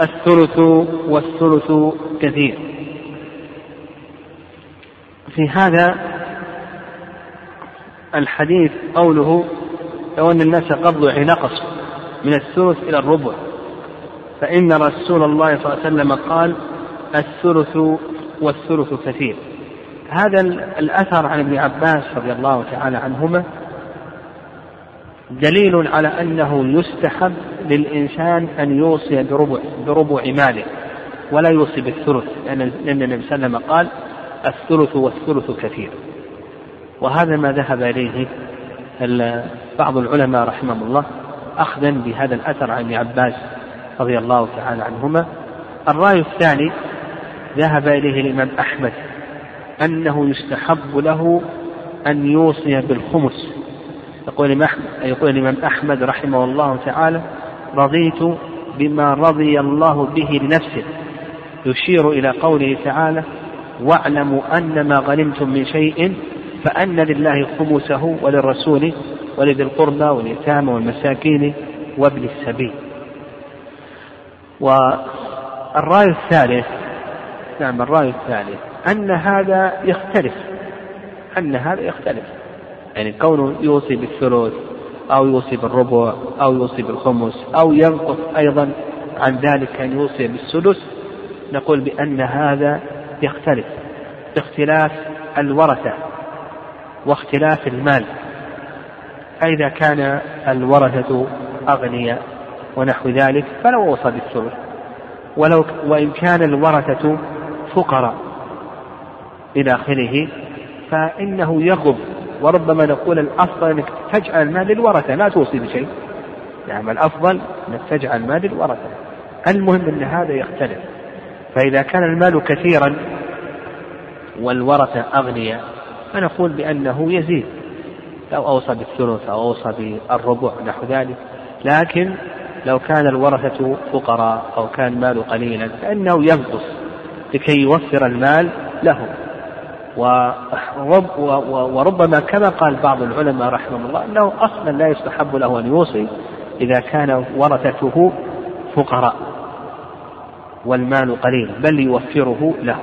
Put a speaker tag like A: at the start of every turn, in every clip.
A: الثلث والثلث كثير. في هذا الحديث قوله لو أن الناس قبضوا يعني نقصوا من الثلث إلى الربع. فإن رسول الله صلى الله عليه وسلم قال الثلث والثلث كثير. هذا الأثر عن ابن عباس رضي الله تعالى عنهما دليل على أنه يستحب للإنسان أن يوصي بربع بربع ماله ولا يوصي بالثلث لأن النبي صلى الله عليه وسلم قال الثلث والثلث كثير. وهذا ما ذهب إليه بعض العلماء رحمهم الله أخذا بهذا الأثر عن ابن عباس رضي الله تعالى عنهما. الرأي الثاني ذهب إليه الإمام أحمد أنه يستحب له أن يوصي بالخمس. يقول يقول الإمام أحمد رحمه الله تعالى رضيت بما رضي الله به لنفسه. يشير إلى قوله تعالى واعلموا أن ما غنمتم من شيء فأن لله خمسه وللرسول ولذي القربى واليتامى والمساكين وابن السبيل. والرأي الثالث نعم الرأي الثالث أن هذا يختلف أن هذا يختلف. يعني كونه يوصي بالثلث أو يوصي بالربع أو يوصي بالخمس أو ينقص أيضا عن ذلك أن يوصي بالسدس نقول بأن هذا يختلف باختلاف الورثة واختلاف المال. فإذا كان الورثة أغنياء ونحو ذلك فلو وصى بالثلث ولو وإن كان الورثة فقراء إلى آخره فإنه يغض وربما نقول الأفضل أنك تجعل المال للورثة لا توصي بشيء. يعني الأفضل أنك تجعل المال للورثة. المهم أن هذا يختلف. فإذا كان المال كثيرا والورثة أغنياء فنقول بأنه يزيد. لو أوصى بالثلث أو أوصى بالربع نحو ذلك. لكن لو كان الورثة فقراء أو كان ماله قليلا فإنه ينقص لكي يوفر المال له ورب وربما كما قال بعض العلماء رحمه الله أنه أصلا لا يستحب له أن يوصي إذا كان ورثته فقراء والمال قليل بل يوفره له.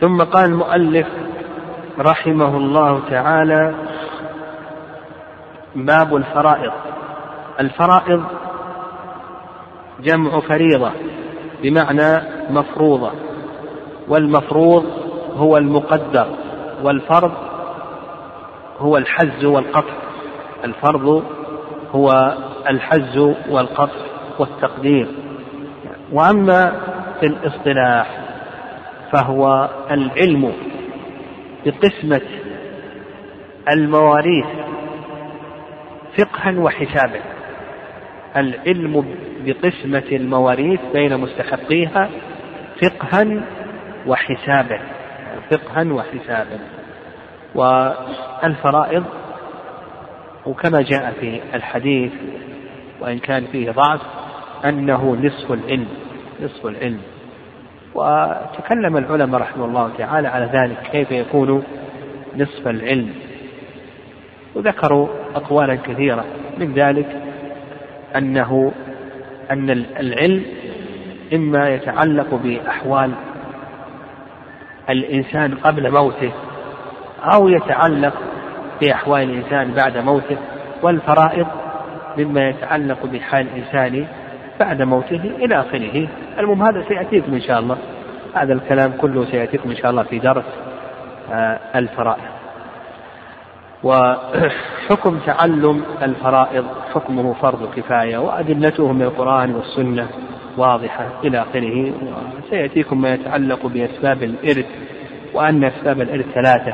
A: ثم قال المؤلف رحمه الله تعالى باب الفرائض. الفرائض جمع فريضة بمعنى مفروضة. والمفروض هو المقدر والفرض هو الحز والقطع. الفرض هو الحز والقطع والتقدير. وأما في الاصطلاح فهو العلم بقسمة المواريث فقها وحسابا العلم بقسمة المواريث بين مستحقيها فقها وحسابا فقها وحسابا والفرائض وكما جاء في الحديث وإن كان فيه ضعف أنه نصف العلم نصف العلم وتكلم العلماء رحمه الله تعالى على ذلك كيف يكون نصف العلم وذكروا أقوالا كثيرة. من ذلك أنه أن العلم إما يتعلق بأحوال الإنسان قبل موته أو يتعلق بأحوال الإنسان بعد موته والفرائض مما يتعلق بحال الإنسان بعد موته إلى آخره. المهم هذا سيأتيكم إن شاء الله. هذا الكلام كله سيأتيكم إن شاء الله في درس آه، الفرائض. وحكم تعلم الفرائض حكمه فرض كفاية وأدلته من القرآن والسنة واضحة إلى آخره. وسيأتيكم ما يتعلق بأسباب الإرث وأن أسباب الإرث ثلاثة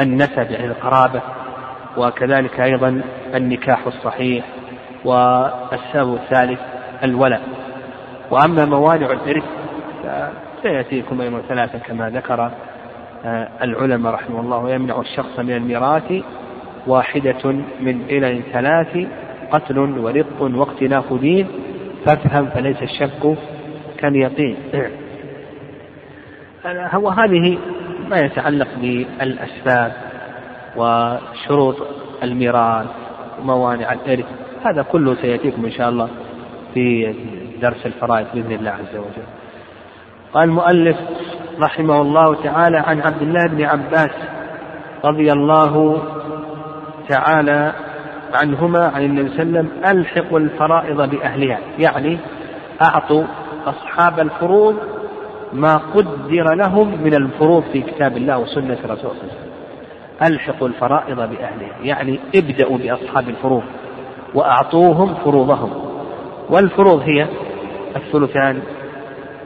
A: النسب يعني القرابة وكذلك أيضا النكاح الصحيح والسبب الثالث الولد. وأما موانع الإرث فسيأتيكم أيضا ثلاثة كما ذكر العلماء رحمه الله ويمنع الشخص من الميراث واحدة من إلى ثلاث قتل ورق واختلاف دين. فافهم فليس الشك كاليقين. وهذه ما يتعلق بالأسباب وشروط الميراث وموانع الإرث. هذا كله سيأتيكم إن شاء الله في درس الفرائض بإذن الله عز وجل. قال المؤلف رحمه الله تعالى عن عبد الله بن عباس رضي الله تعالى عنهما عن النبي صلى الله عليه وسلم ألحقوا الفرائض بأهلها. يعني أعطوا أصحاب الفروض ما قدر لهم من الفروض في كتاب الله وسنة رسول الله صلى الله عليه وسلم. ألحقوا الفرائض بأهلها. يعني ابدأوا بأصحاب الفروض وأعطوهم فروضهم. والفروض هي الثلثان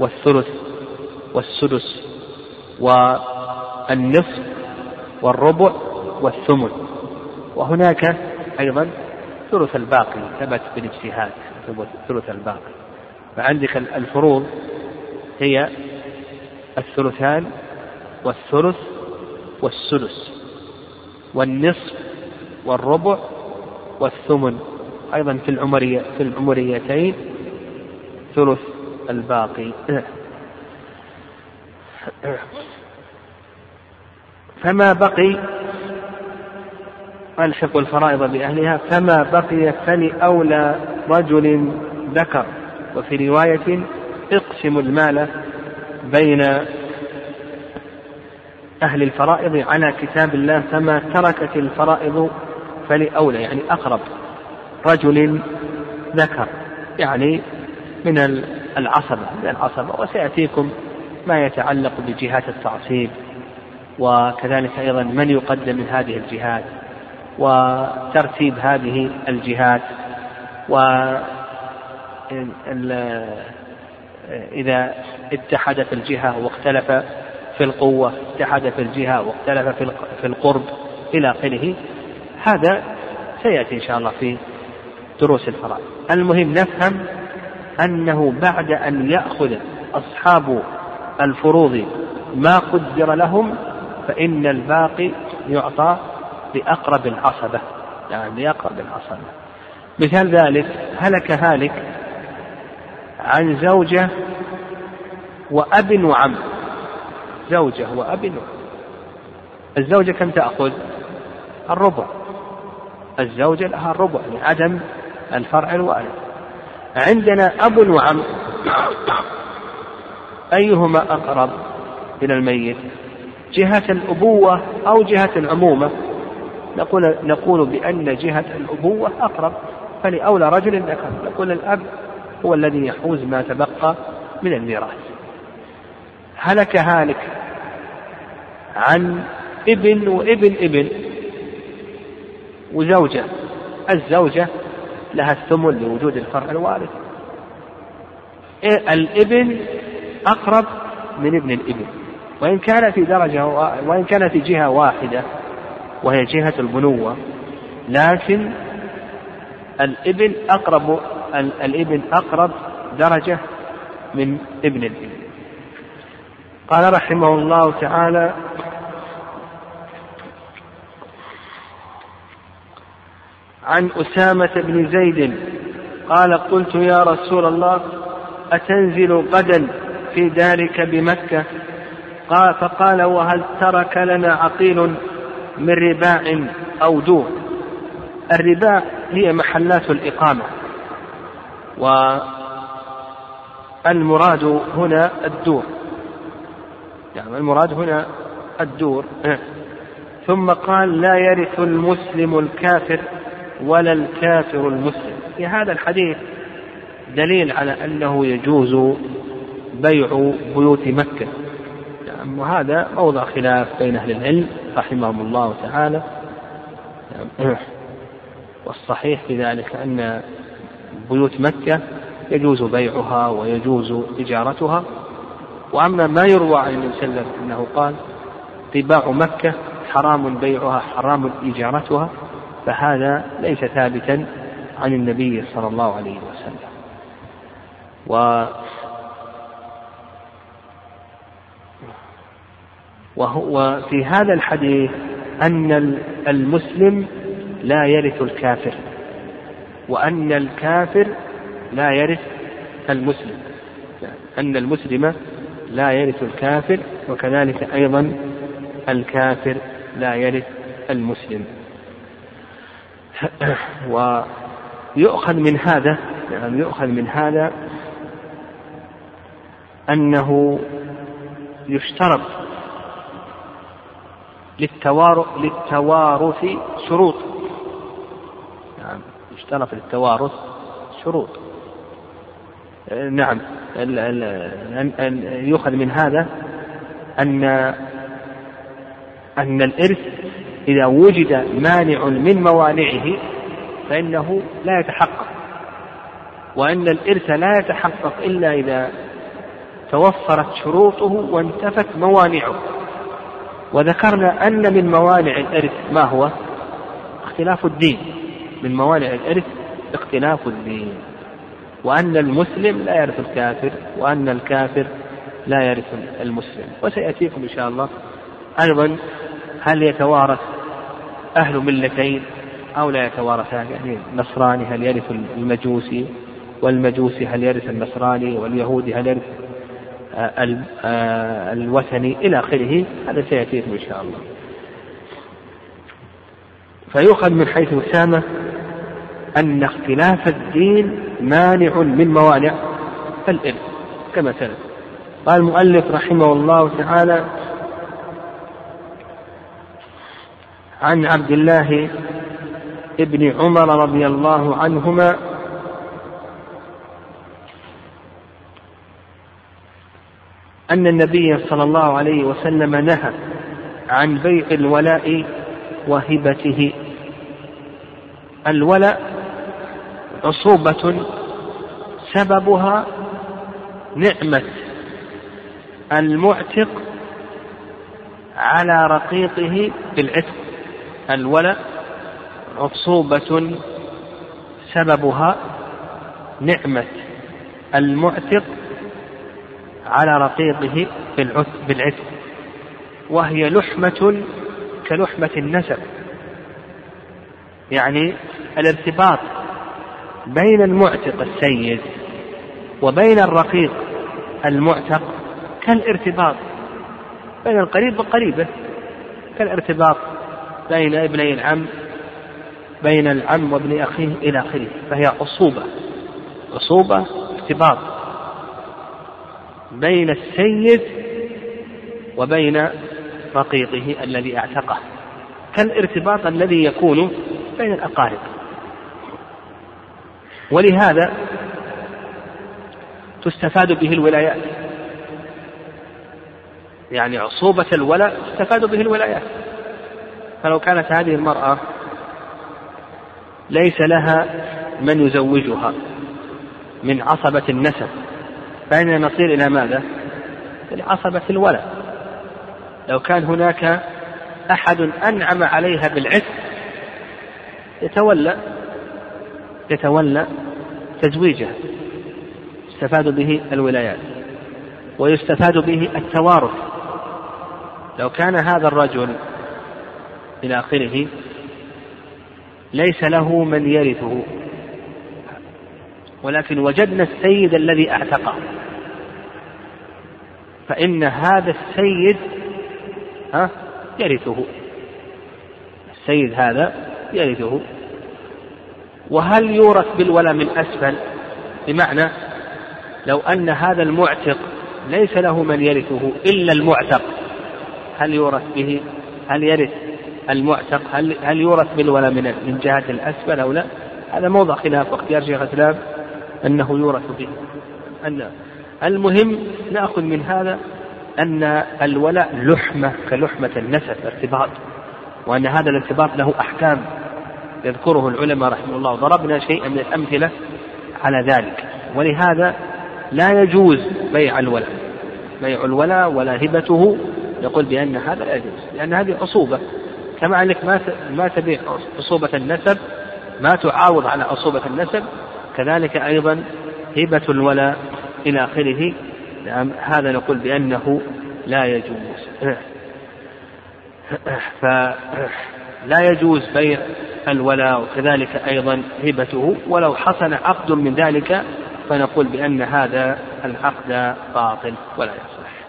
A: والثلث والسدس والنصف والربع والثمن. وهناك أيضا ثلث الباقي ثبت بالاجتهاد ثلث الباقي. فعندك الفروض هي الثلثان والثلث والسدس والنصف والربع والثمن. أيضا في العمرية في العمريتين ثلث الباقي. فما بقي ألحق الفرائض بأهلها فما بقي فلأولى رجل ذكر. وفي رواية اقسم المال بين أهل الفرائض على كتاب الله فما تركت الفرائض فلأولى يعني أقرب رجل ذكر يعني من العصبة من العصبة. وسيأتيكم ما يتعلق بجهات التعصيب وكذلك أيضا من يقدم من هذه الجهات وترتيب هذه الجهات و إذا اتحدت الجهة واختلف في القوة اتحد في الجهة واختلف في القرب إلى آخره هذا سيأتي إن شاء الله في دروس الفرائض. المهم نفهم أنه بعد أن يأخذ أصحاب الفروض ما قدر لهم فإن الباقي يعطى لأقرب العصبة. يعني لأقرب العصبة. مثال ذلك هلك هالك عن زوجة وأب وعم. زوجة وأب وعم. الزوجة كم تأخذ؟ الربع. الزوجة لها الربع لعدم الفرع الوارث عندنا أب وعم. أيهما أقرب إلى الميت؟ جهة الأبوة أو جهة العمومة؟ نقول نقول بأن جهة الأبوة أقرب فلأولى رجل ذكر نقول الأب هو الذي يحوز ما تبقى من الميراث. هلك هالك عن ابن وابن ابن وزوجة الزوجة لها الثمن لوجود الفرع الوارث. إيه، الابن أقرب من ابن الابن وإن كان في درجة وإن كان في جهة واحدة وهي جهة البنوة لكن الابن أقرب الابن أقرب درجة من ابن الابن قال رحمه الله تعالى عن أسامة بن زيد قال قلت يا رسول الله أتنزل غدا في ذلك بمكة. قال فقال وهل ترك لنا عقيل من رباع أو دور الرباع هي محلات الإقامة. والمراد هنا الدور. يعني المراد هنا الدور. ثم قال لا يرث المسلم الكافر ولا الكافر المسلم. في هذا الحديث دليل على أنه يجوز بيع بيوت مكة. يعني وهذا موضع خلاف بين أهل العلم رحمهم الله تعالى. والصحيح في ذلك أن بيوت مكة يجوز بيعها ويجوز إجارتها وأما ما يروى عن النبي صلى الله عليه وسلم أنه قال طباع مكة حرام بيعها حرام إجارتها فهذا ليس ثابتا عن النبي صلى الله عليه وسلم. و وهو في هذا الحديث أن المسلم لا يرث الكافر وأن الكافر لا يرث المسلم أن المسلم لا يرث الكافر وكذلك أيضا الكافر لا يرث المسلم. و يؤخذ من هذا نعم يؤخذ من هذا أنه يشترط للتوارث شروط. نعم يشترط للتوارث شروط. نعم أن يؤخذ من هذا أن أن الإرث إذا وجد مانع من موانعه فإنه لا يتحقق وأن الإرث لا يتحقق إلا إذا توفرت شروطه وانتفت موانعه. وذكرنا أن من موانع الإرث ما هو؟ اختلاف الدين. من موانع الإرث اختلاف الدين. وأن المسلم لا يرث الكافر وأن الكافر لا يرث المسلم. وسيأتيكم إن شاء الله. أيضا هل يتوارث أهل ملتين أو لا يتوارثان؟ يعني النصراني هل يرث المجوسي؟ والمجوسي هل يرث النصراني؟ واليهودي هل يرث الوثني إلى آخره. هذا سيأتيكم إن شاء الله. فيؤخذ من حيث أسامة أن اختلاف الدين مانع من موانع الإرث كما سلف. قال المؤلف رحمه الله تعالى عن عبد الله ابن عمر رضي الله عنهما أن النبي صلى الله عليه وسلم نهى عن بيع الولاء وهبته. الولاء عصوبة سببها نعمة المعتق على رقيقه بالعتق. الولاء عصوبة سببها نعمة المعتق على رقيقه بالعتق وهي لحمة كلحمة النسب. يعني الارتباط بين المعتق السيد وبين الرقيق المعتق كالارتباط بين القريب وقريبه كالارتباط بين ابني العم بين العم وابن أخيه إلى آخره. فهي عصوبة عصوبة ارتباط. بين السيد وبين رقيقه الذي اعتقه. كالارتباط الذي يكون بين الأقارب. ولهذا تستفاد به الولايات. يعني عصوبة الولاء تستفاد به الولايات. فلو كانت هذه المرأة ليس لها من يزوجها من عصبة النسب فإننا نصير إلى ماذا؟ إلى عصبة الولد. لو كان هناك أحد أنعم عليها بالعتق يتولى يتولى تزويجها. يستفاد به الولايات ويستفاد به التوارث. لو كان هذا الرجل إلى آخره ليس له من يرثه. ولكن وجدنا السيد الذي اعتقه فإن هذا السيد ها يرثه. السيد هذا يرثه. وهل يورث بالولا من أسفل؟ بمعنى لو أن هذا المعتق ليس له من يرثه إلا المعتق هل يورث به؟ هل يرث المعتق؟ هل هل يورث بالولا من من جهة الأسفل أو لا؟ هذا موضع خلاف واختيار شيخ الإسلام. أنه يورث به. أن المهم نأخذ من هذا أن الولاء لحمة كلحمة النسب ارتباط. وأن هذا الارتباط له أحكام يذكره العلماء رحمه الله. ضربنا شيئا من الأمثلة على ذلك. ولهذا لا يجوز بيع الولاء. بيع الولاء ولا هبته يقول بأن هذا لا يجوز. لأن هذه عصوبة. كما أنك ما ما تبيع عصوبة النسب ما تعاوض على عصوبة النسب كذلك أيضا هبة الولاء إلى آخره نعم هذا نقول بأنه لا يجوز. فلا يجوز بيع الولاء وكذلك أيضا هبته. ولو حصل عقد من ذلك فنقول بأن هذا العقد باطل ولا يصح